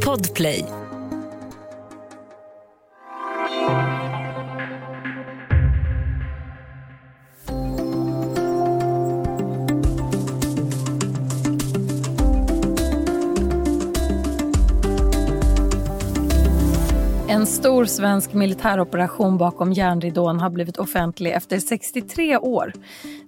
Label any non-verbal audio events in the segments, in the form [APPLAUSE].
Podplay. Stor svensk militäroperation bakom järnridån har blivit offentlig efter 63 år.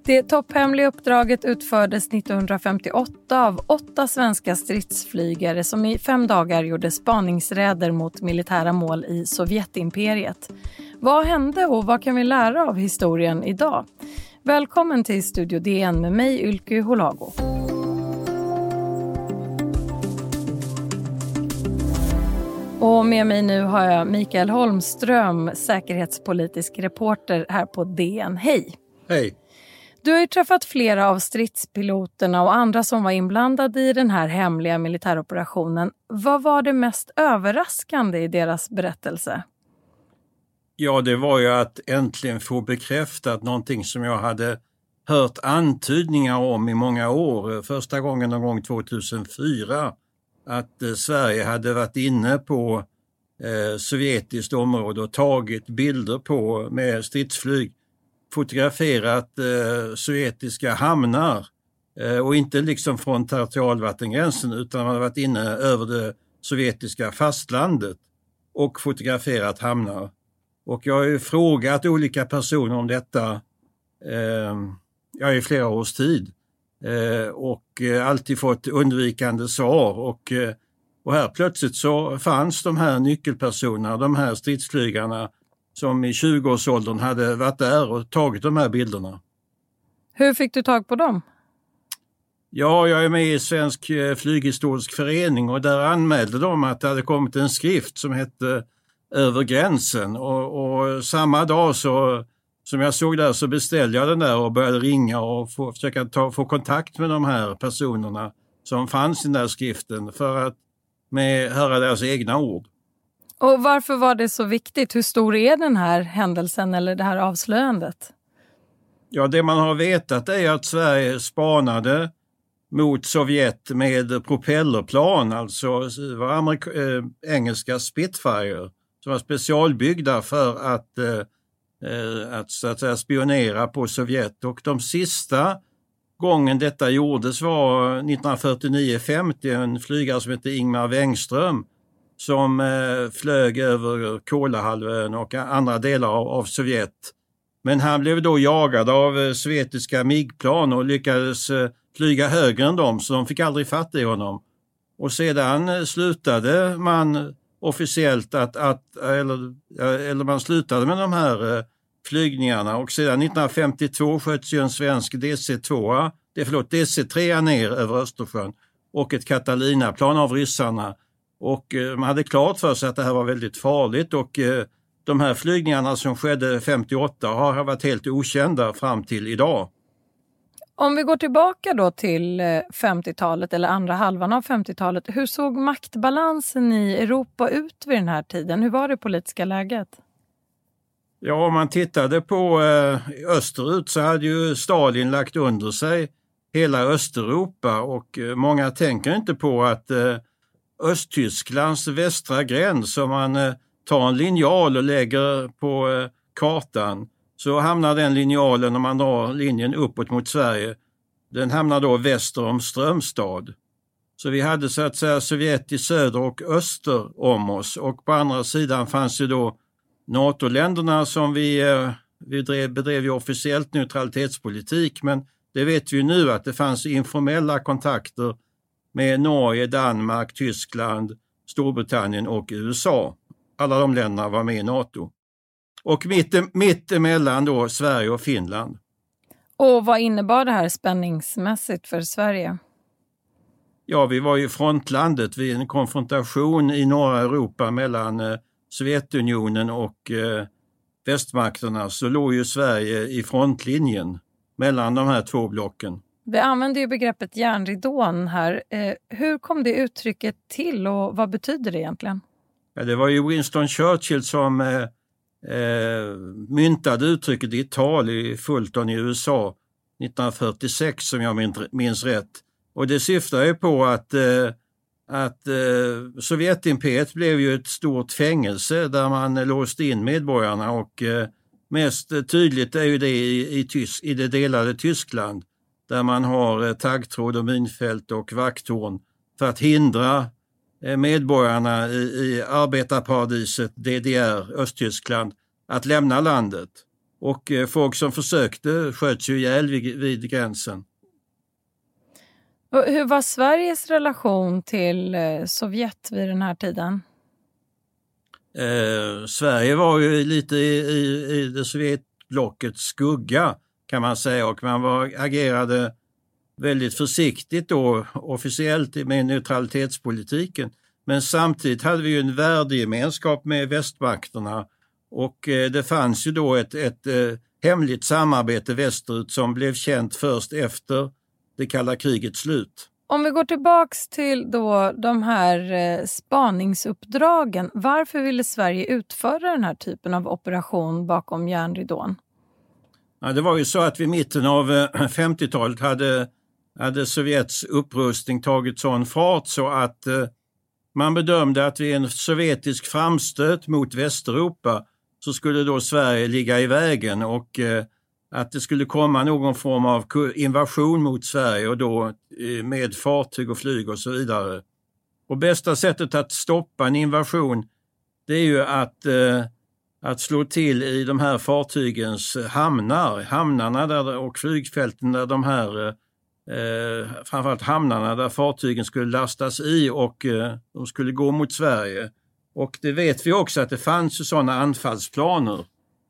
Det topphemliga uppdraget utfördes 1958 av åtta svenska stridsflygare som i fem dagar gjorde spaningsräder mot militära mål i Sovjetimperiet. Vad hände och vad kan vi lära av historien idag? Välkommen till Studio DN med mig Ylke Holago. Och med mig nu har jag Mikael Holmström, säkerhetspolitisk reporter här på DN. Hej! Hej! Du har ju träffat flera av stridspiloterna och andra som var inblandade i den här hemliga militäroperationen. Vad var det mest överraskande i deras berättelse? Ja, det var ju att äntligen få bekräftat någonting som jag hade hört antydningar om i många år. Första gången någon gång 2004 att eh, Sverige hade varit inne på eh, sovjetiskt område och tagit bilder på med stridsflyg, fotograferat eh, sovjetiska hamnar och inte liksom från territorialvattengränsen utan man hade varit inne över det sovjetiska fastlandet och fotograferat hamnar. Och jag har ju frågat olika personer om detta eh, ja, i flera års tid. Eh, och eh, alltid fått undvikande svar och, eh, och här plötsligt så fanns de här nyckelpersonerna, de här stridsflygarna som i 20-årsåldern hade varit där och tagit de här bilderna. Hur fick du tag på dem? Ja, jag är med i Svensk flyghistorisk förening och där anmälde de att det hade kommit en skrift som hette Över gränsen och, och samma dag så som jag såg där så beställde jag den där och började ringa och få, försöka ta, få kontakt med de här personerna som fanns i den där skriften för att med, höra deras egna ord. Och varför var det så viktigt? Hur stor är den här händelsen eller det här avslöjandet? Ja, det man har vetat är att Sverige spanade mot Sovjet med propellerplan, alltså var äh, engelska Spitfire, som var specialbyggda för att Eh, Eh, att, så att säga, spionera på Sovjet och de sista gången detta gjordes var 1949-50, en flygare som hette Ingmar Wengström som eh, flög över Kolahalvön och andra delar av, Sovjet. Men han blev då jagad av eh, sovjetiska MIG-plan och lyckades flyga högre än dem så de fick aldrig fatt i honom. Och sedan slutade man officiellt att, att eller, eller man slutade med de här eh, flygningarna och sedan 1952 sköts ju en svensk DC-2, det, förlåt, DC-3 ner över Östersjön och ett Catalina-plan av ryssarna. Och eh, man hade klart för sig att det här var väldigt farligt och eh, de här flygningarna som skedde 58 har varit helt okända fram till idag. Om vi går tillbaka då till eh, 50-talet eller andra halvan av 50-talet. Hur såg maktbalansen i Europa ut vid den här tiden? Hur var det politiska läget? Ja, om man tittade på eh, österut så hade ju Stalin lagt under sig hela Östeuropa och eh, många tänker inte på att Östtysklands västra gräns, om man tar en linjal och lägger på kartan, så hamnar den linjalen, om man drar linjen uppåt mot Sverige, den hamnar då väster om Strömstad. Så vi hade så att säga Sovjet i söder och öster om oss och på andra sidan fanns ju då NATO-länderna som vi, eh, vi drev, bedrev ju officiellt neutralitetspolitik men det vet vi ju nu att det fanns informella kontakter med Norge, Danmark, Tyskland, Storbritannien och USA. Alla de länderna var med i NATO. Och mitt, mitt emellan då Sverige och Finland. Och vad innebar det här spänningsmässigt för Sverige? Ja, vi var ju frontlandet vid en konfrontation i norra Europa mellan eh, Sovjetunionen och eh, västmakterna så låg ju Sverige i frontlinjen mellan de här två blocken. Vi använder ju begreppet järnridån här. Eh, hur kom det uttrycket till och vad betyder det egentligen? Ja, det var ju Winston Churchill som eh, eh, myntade uttrycket i ett tal i Fulton i USA 1946 som jag minns rätt. Och det syftar ju på att eh, att eh, Sovjetimperiet blev ju ett stort fängelse där man låste in medborgarna och eh, mest tydligt är ju det i, i, Tysk, i det delade Tyskland där man har eh, taggtråd och minfält och vakttorn för att hindra medborgarna i, i arbetarparadiset DDR, Östtyskland, att lämna landet. Och eh, folk som försökte sköts ju ihjäl vid, vid gränsen. Och hur var Sveriges relation till eh, Sovjet vid den här tiden? Eh, Sverige var ju lite i, i, i det Sovjetblockets skugga kan man säga och man var, agerade väldigt försiktigt då officiellt med neutralitetspolitiken. Men samtidigt hade vi ju en värdegemenskap med västmakterna och eh, det fanns ju då ett, ett eh, hemligt samarbete västerut som blev känt först efter det kalla krigets slut. Om vi går tillbaks till då de här eh, spaningsuppdragen. Varför ville Sverige utföra den här typen av operation bakom järnridån? Ja, det var ju så att vid mitten av [CLEARS THROAT] 50-talet hade, hade Sovjets upprustning tagit sån fart så att eh, man bedömde att vid en sovjetisk framstöt mot Västeuropa så skulle då Sverige ligga i vägen och eh, att det skulle komma någon form av invasion mot Sverige och då eh, med fartyg och flyg och så vidare. Och bästa sättet att stoppa en invasion det är ju att, att slå till i de här fartygens hamnar, hamnarna där, och flygfälten där de här eh, framförallt hamnarna där fartygen skulle lastas i och eh, de skulle gå mot Sverige. Och det vet vi också att det fanns sådana anfallsplaner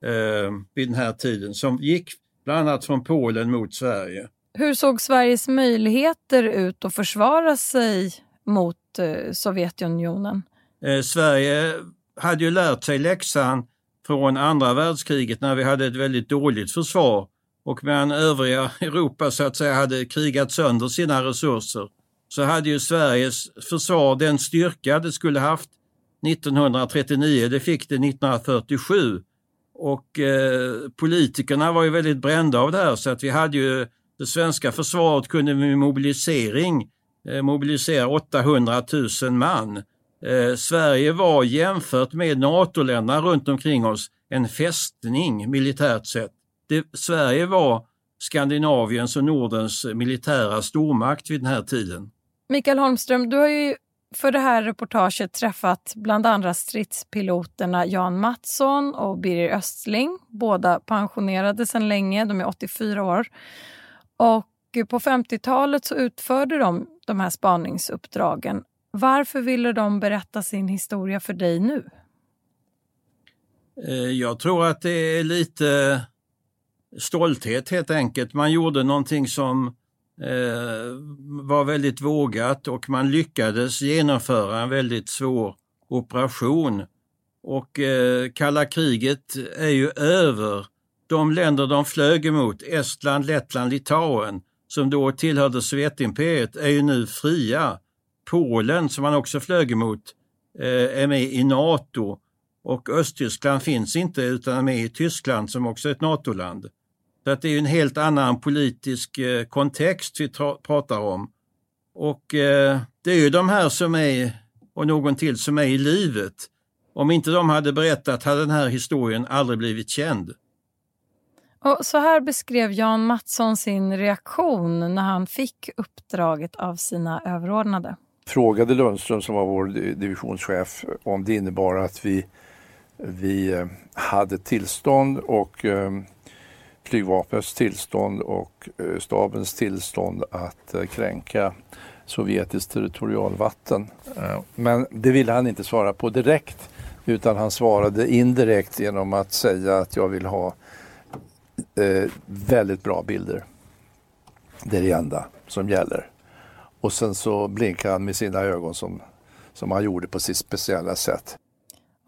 eh, vid den här tiden som gick bland annat från Polen mot Sverige. Hur såg Sveriges möjligheter ut att försvara sig mot eh, Sovjetunionen? Eh, Sverige hade ju lärt sig läxan från andra världskriget när vi hade ett väldigt dåligt försvar och medan övriga Europa så att säga hade krigat sönder sina resurser så hade ju Sveriges försvar den styrka det skulle haft 1939, det fick det 1947 och eh, politikerna var ju väldigt brända av det här så att vi hade ju det svenska försvaret kunde med mobilisering eh, mobilisera 800 000 man. Eh, Sverige var jämfört med NATO-länderna runt omkring oss en fästning militärt sett. Det, Sverige var Skandinaviens och Nordens militära stormakt vid den här tiden. Mikael Holmström, du har ju för det här reportaget träffat bland andra stridspiloterna Jan Mattsson och Birger Östling. Båda pensionerade sedan länge, de är 84 år. Och på 50-talet så utförde de de här spaningsuppdragen. Varför ville de berätta sin historia för dig nu? Eh, jag tror att det är lite stolthet helt enkelt. Man gjorde någonting som Eh, var väldigt vågat och man lyckades genomföra en väldigt svår operation. Och eh, kalla kriget är ju över. De länder de flög emot, Estland, Lettland, Litauen, som då tillhörde Sovjetimperiet, är ju nu fria. Polen, som man också flög emot, eh, är med i Nato och Östtyskland finns inte utan är med i Tyskland som också är ett NATO-land. Så att det är en helt annan politisk eh, kontext vi pratar om. Och eh, det är ju de här som är, och någon till som är i livet. Om inte de hade berättat hade den här historien aldrig blivit känd. Och så här beskrev Jan Mattsson sin reaktion när han fick uppdraget av sina överordnade. Frågade Lundström som var vår divisionschef om det innebar att vi, vi eh, hade tillstånd och flygvapnets tillstånd och eh, stabens tillstånd att eh, kränka sovjetiskt territorialvatten. Eh, men det ville han inte svara på direkt utan han svarade indirekt genom att säga att jag vill ha väldigt bra bilder. Det är det enda som gäller. Och sen så blinkade han med sina ögon som, som han gjorde på sitt speciella sätt.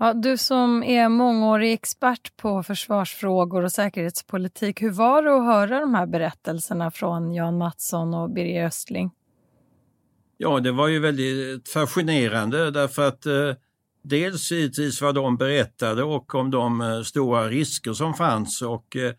Ja, du som är mångårig expert på försvarsfrågor och säkerhetspolitik, hur var det att höra de här berättelserna från Jan Mattsson och Birger Östling? Ja, det var ju väldigt fascinerande därför att eh, dels givetvis vad de berättade och om de eh, stora risker som fanns och eh,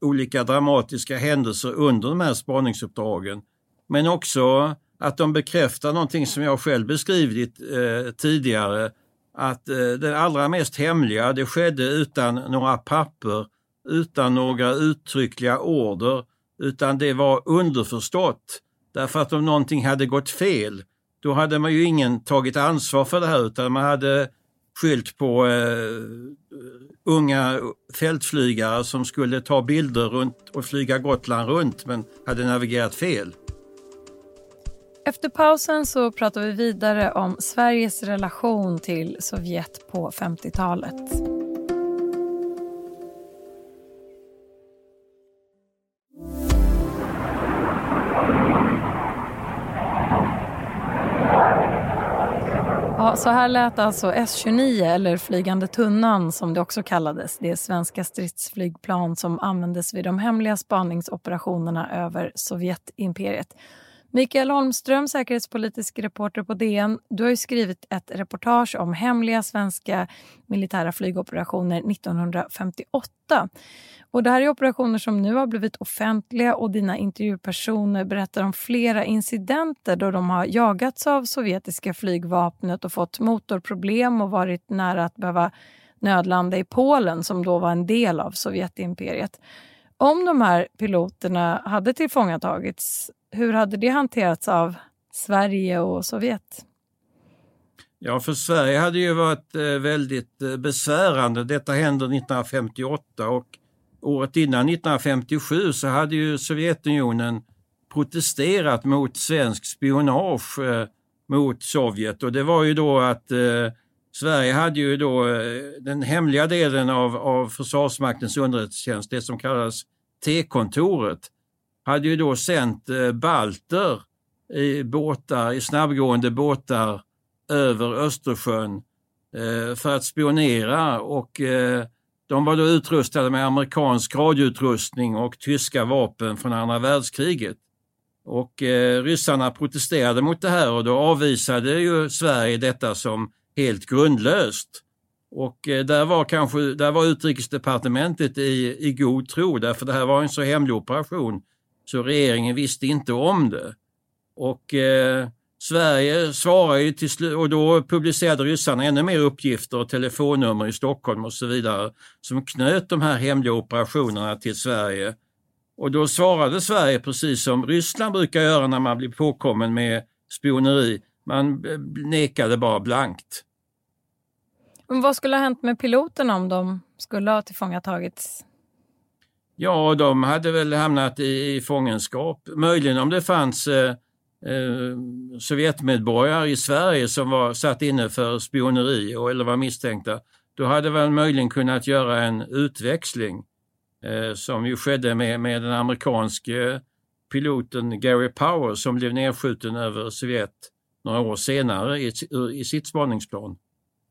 olika dramatiska händelser under de här spaningsuppdragen. Men också att de bekräftar någonting som jag själv beskrivit eh, tidigare, att eh, det allra mest hemliga, det skedde utan några papper, utan några uttryckliga order, utan det var underförstått. Därför att om någonting hade gått fel, då hade man ju ingen tagit ansvar för det här utan man hade skylt på eh, unga fältflygare som skulle ta bilder runt och flyga Gotland runt men hade navigerat fel. Efter pausen så pratar vi vidare om Sveriges relation till Sovjet på 50-talet. Ja, så här lät alltså S-29, eller Flygande tunnan som det också kallades. Det svenska stridsflygplan som användes vid de hemliga spaningsoperationerna över Sovjetimperiet. Mikael Holmström, säkerhetspolitisk reporter på DN. Du har skrivit ett reportage om hemliga svenska militära flygoperationer 1958. Och det här är operationer som nu har blivit offentliga och dina intervjupersoner berättar om flera incidenter då de har jagats av sovjetiska flygvapnet och fått motorproblem och varit nära att behöva nödlanda i Polen som då var en del av Sovjetimperiet. Om de här piloterna hade tillfångatagits, hur hade det hanterats av Sverige och Sovjet? Ja, för Sverige hade ju varit eh, väldigt eh, besvärande. Detta hände 1958 och året innan, 1957, så hade ju Sovjetunionen protesterat mot svensk spionage eh, mot Sovjet och det var ju då att eh, Sverige hade ju då den hemliga delen av, av Försvarsmaktens underrättelsetjänst, det som kallas T-kontoret, hade ju då sänt eh, balter i båtar, i snabbgående båtar över Östersjön eh, för att spionera och eh, de var då utrustade med amerikansk radioutrustning och tyska vapen från andra världskriget. Och eh, ryssarna protesterade mot det här och då avvisade ju Sverige detta som helt grundlöst. Och eh, där var kanske, där var utrikesdepartementet i, i god tro därför det här var en så hemlig operation så regeringen visste inte om det. Och eh, Sverige svarade ju till slut och då publicerade ryssarna ännu mer uppgifter och telefonnummer i Stockholm och så vidare som knöt de här hemliga operationerna till Sverige. Och då svarade Sverige precis som Ryssland brukar göra när man blir påkommen med spioneri. Man eh, nekade bara blankt. Men vad skulle ha hänt med piloterna om de skulle ha tillfångatagits? Ja, de hade väl hamnat i, i fångenskap. Möjligen om det fanns eh, eh, Sovjetmedborgare i Sverige som var satt inne för spioneri och, eller var misstänkta, då hade man möjligen kunnat göra en utväxling eh, som ju skedde med, med den amerikanske eh, piloten Gary Power som blev nedskjuten över Sovjet några år senare i, i sitt spaningsplan.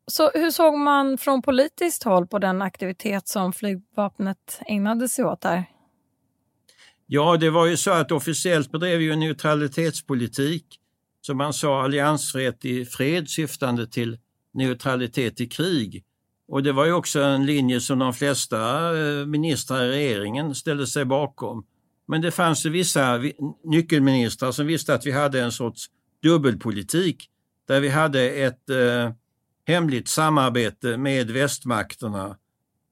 Så hur såg man från politiskt håll på den aktivitet som flygvapnet ägnade sig åt där? Ja, det var ju så att officiellt bedrev ju neutralitetspolitik som man sa alliansfrihet i fred syftande till neutralitet i krig. Och det var ju också en linje som de flesta eh, ministrar i regeringen ställde sig bakom. Men det fanns ju vissa nyckelministrar som visste att vi hade en sorts dubbelpolitik där vi hade ett eh, hemligt samarbete med västmakterna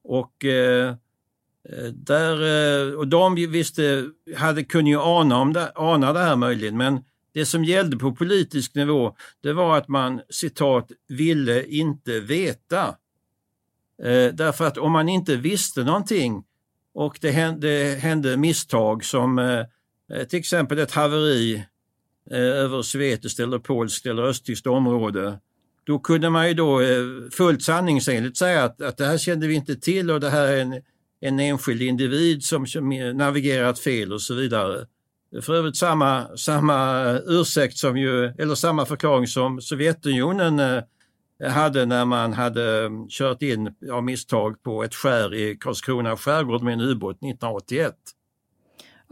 och eh, där, eh, och de visste, hade, kunde ju ana, om det, ana det här möjligen, men det som gällde på politisk nivå, det var att man citat ville inte veta. Eh, därför att om man inte visste någonting och det hände, hände misstag som eh, eh, till exempel ett haveri eh, över sovjetiskt eller polskt eller östtyskt område, då kunde man ju då eh, fullt sanningsenligt säga att, att det här kände vi inte till och det här är en en enskild individ som navigerat fel och så vidare. För övrigt samma, samma ursäkt som ju, eller samma förklaring som Sovjetunionen eh, hade när man hade mm, kört in av misstag på ett skär i Karlskrona skärgård med en ubåt 1981.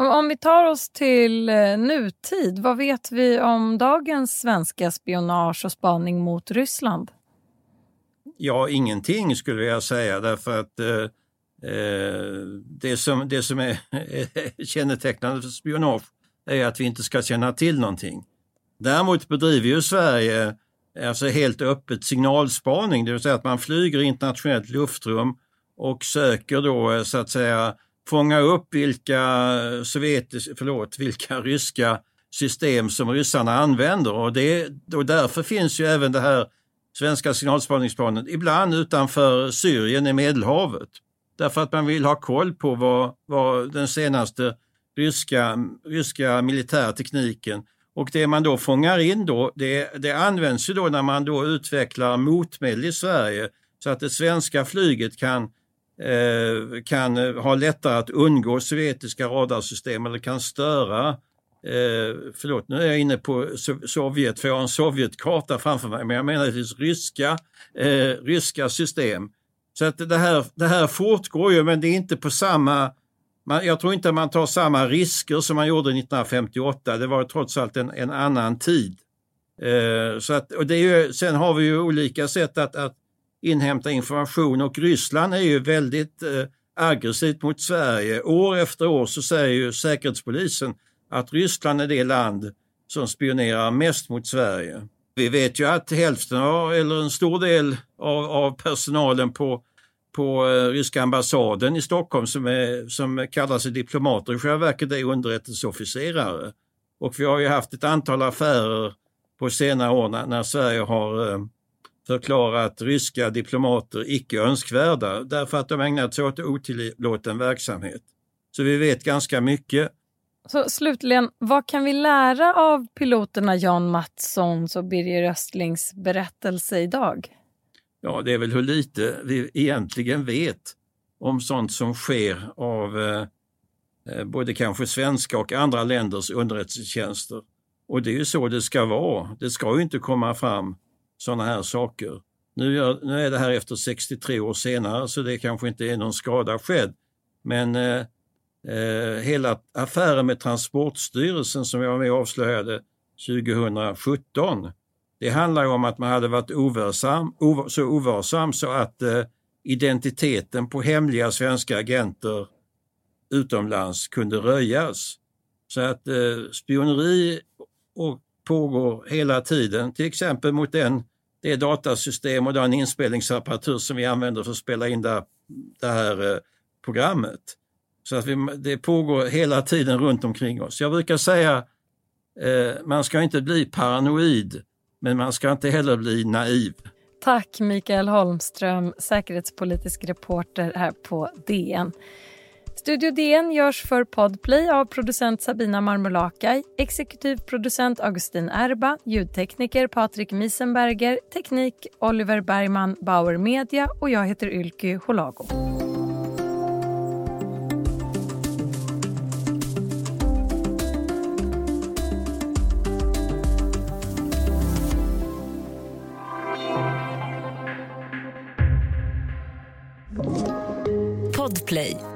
Om vi tar oss till eh, nutid, vad vet vi om dagens svenska spionage och spaning mot Ryssland? Ja, ingenting skulle jag säga därför att eh, Eh, det, som, det som är [LAUGHS] kännetecknande för spionage är att vi inte ska känna till någonting. Däremot bedriver ju Sverige alltså helt öppet signalspaning, det vill säga att man flyger i internationellt luftrum och söker då eh, så att säga fånga upp vilka eh, sovjetiska, förlåt, vilka [LAUGHS] ryska system som ryssarna använder och, det, och därför finns ju även det här svenska signalspaningsplanet ibland utanför Syrien i Medelhavet. Därför att man vill ha koll på vad, vad den senaste ryska, ryska militärtekniken och det man då fångar in då, det, det används ju då när man då utvecklar motmedel i Sverige så att det svenska flyget kan, eh, Eh, kan eh, ha lättare att undgå sovjetiska radarsystem eller kan störa eh, förlåt, nu är jag inne på Sovjet för jag har en Sovjetkarta framför mig, men jag menar det finns ryska, eh, ryska system. Så att det här, det här fortgår ju, men det är inte på samma man, jag tror inte man tar samma risker som man gjorde 1958. Det var trots allt en, en annan tid. Eh, så att, och det är ju, sen har vi ju olika sätt att, att inhämta information och Ryssland är ju väldigt eh, aggressivt mot Sverige. År efter år så säger ju Säkerhetspolisen att Ryssland är det land som spionerar mest mot Sverige. Vi vet ju att hälften av, eller en stor del av, av personalen på på eh, ryska ambassaden i Stockholm som, är, som kallar sig diplomater i själva verket är underrättelseofficerare. Och vi har ju haft ett antal affärer på senare år när, när Sverige har eh, förklarat ryska diplomater icke önskvärda därför att de ägnat sig åt otillåten verksamhet. Så vi vet ganska mycket. Så slutligen, vad kan vi lära av piloterna Jan Mattssons och Birger Östlings berättelse idag? ja, det är väl hur lite vi egentligen vet om sånt som sker av eh, eh, både kanske svenska och andra länders underrättelsetjänster. Och det är ju så det ska vara. Det ska ju inte komma fram sådana här saker. Nu, gör, nu är det här efter 63 år senare så det kanske inte är någon skada skedd. Men eh, eh, hela affären med Transportstyrelsen som jag var med och avslöjade 2017 det handlar om att man hade varit ovarsam, så ovarsam så att eh, identiteten på hemliga svenska agenter utomlands kunde röjas. Så att eh, spioneri och pågår hela tiden, till exempel mot den, det datasystem och den inspelningsapparatur som vi använder för att spela in det, det här eh, programmet. Så att vi, det pågår hela tiden runt omkring oss. Jag brukar säga eh, man ska inte bli paranoid men man ska inte heller bli naiv. Tack Mikael Holmström, säkerhetspolitisk reporter här på DN. Studio DN görs för Podplay av producent Sabina Marmolakai, exekutiv producent Augustin Erba, ljudtekniker Patrik Misenberger, teknik Oliver Bergman, Bauer Media. Och jag heter Ylky Holago. Podplay.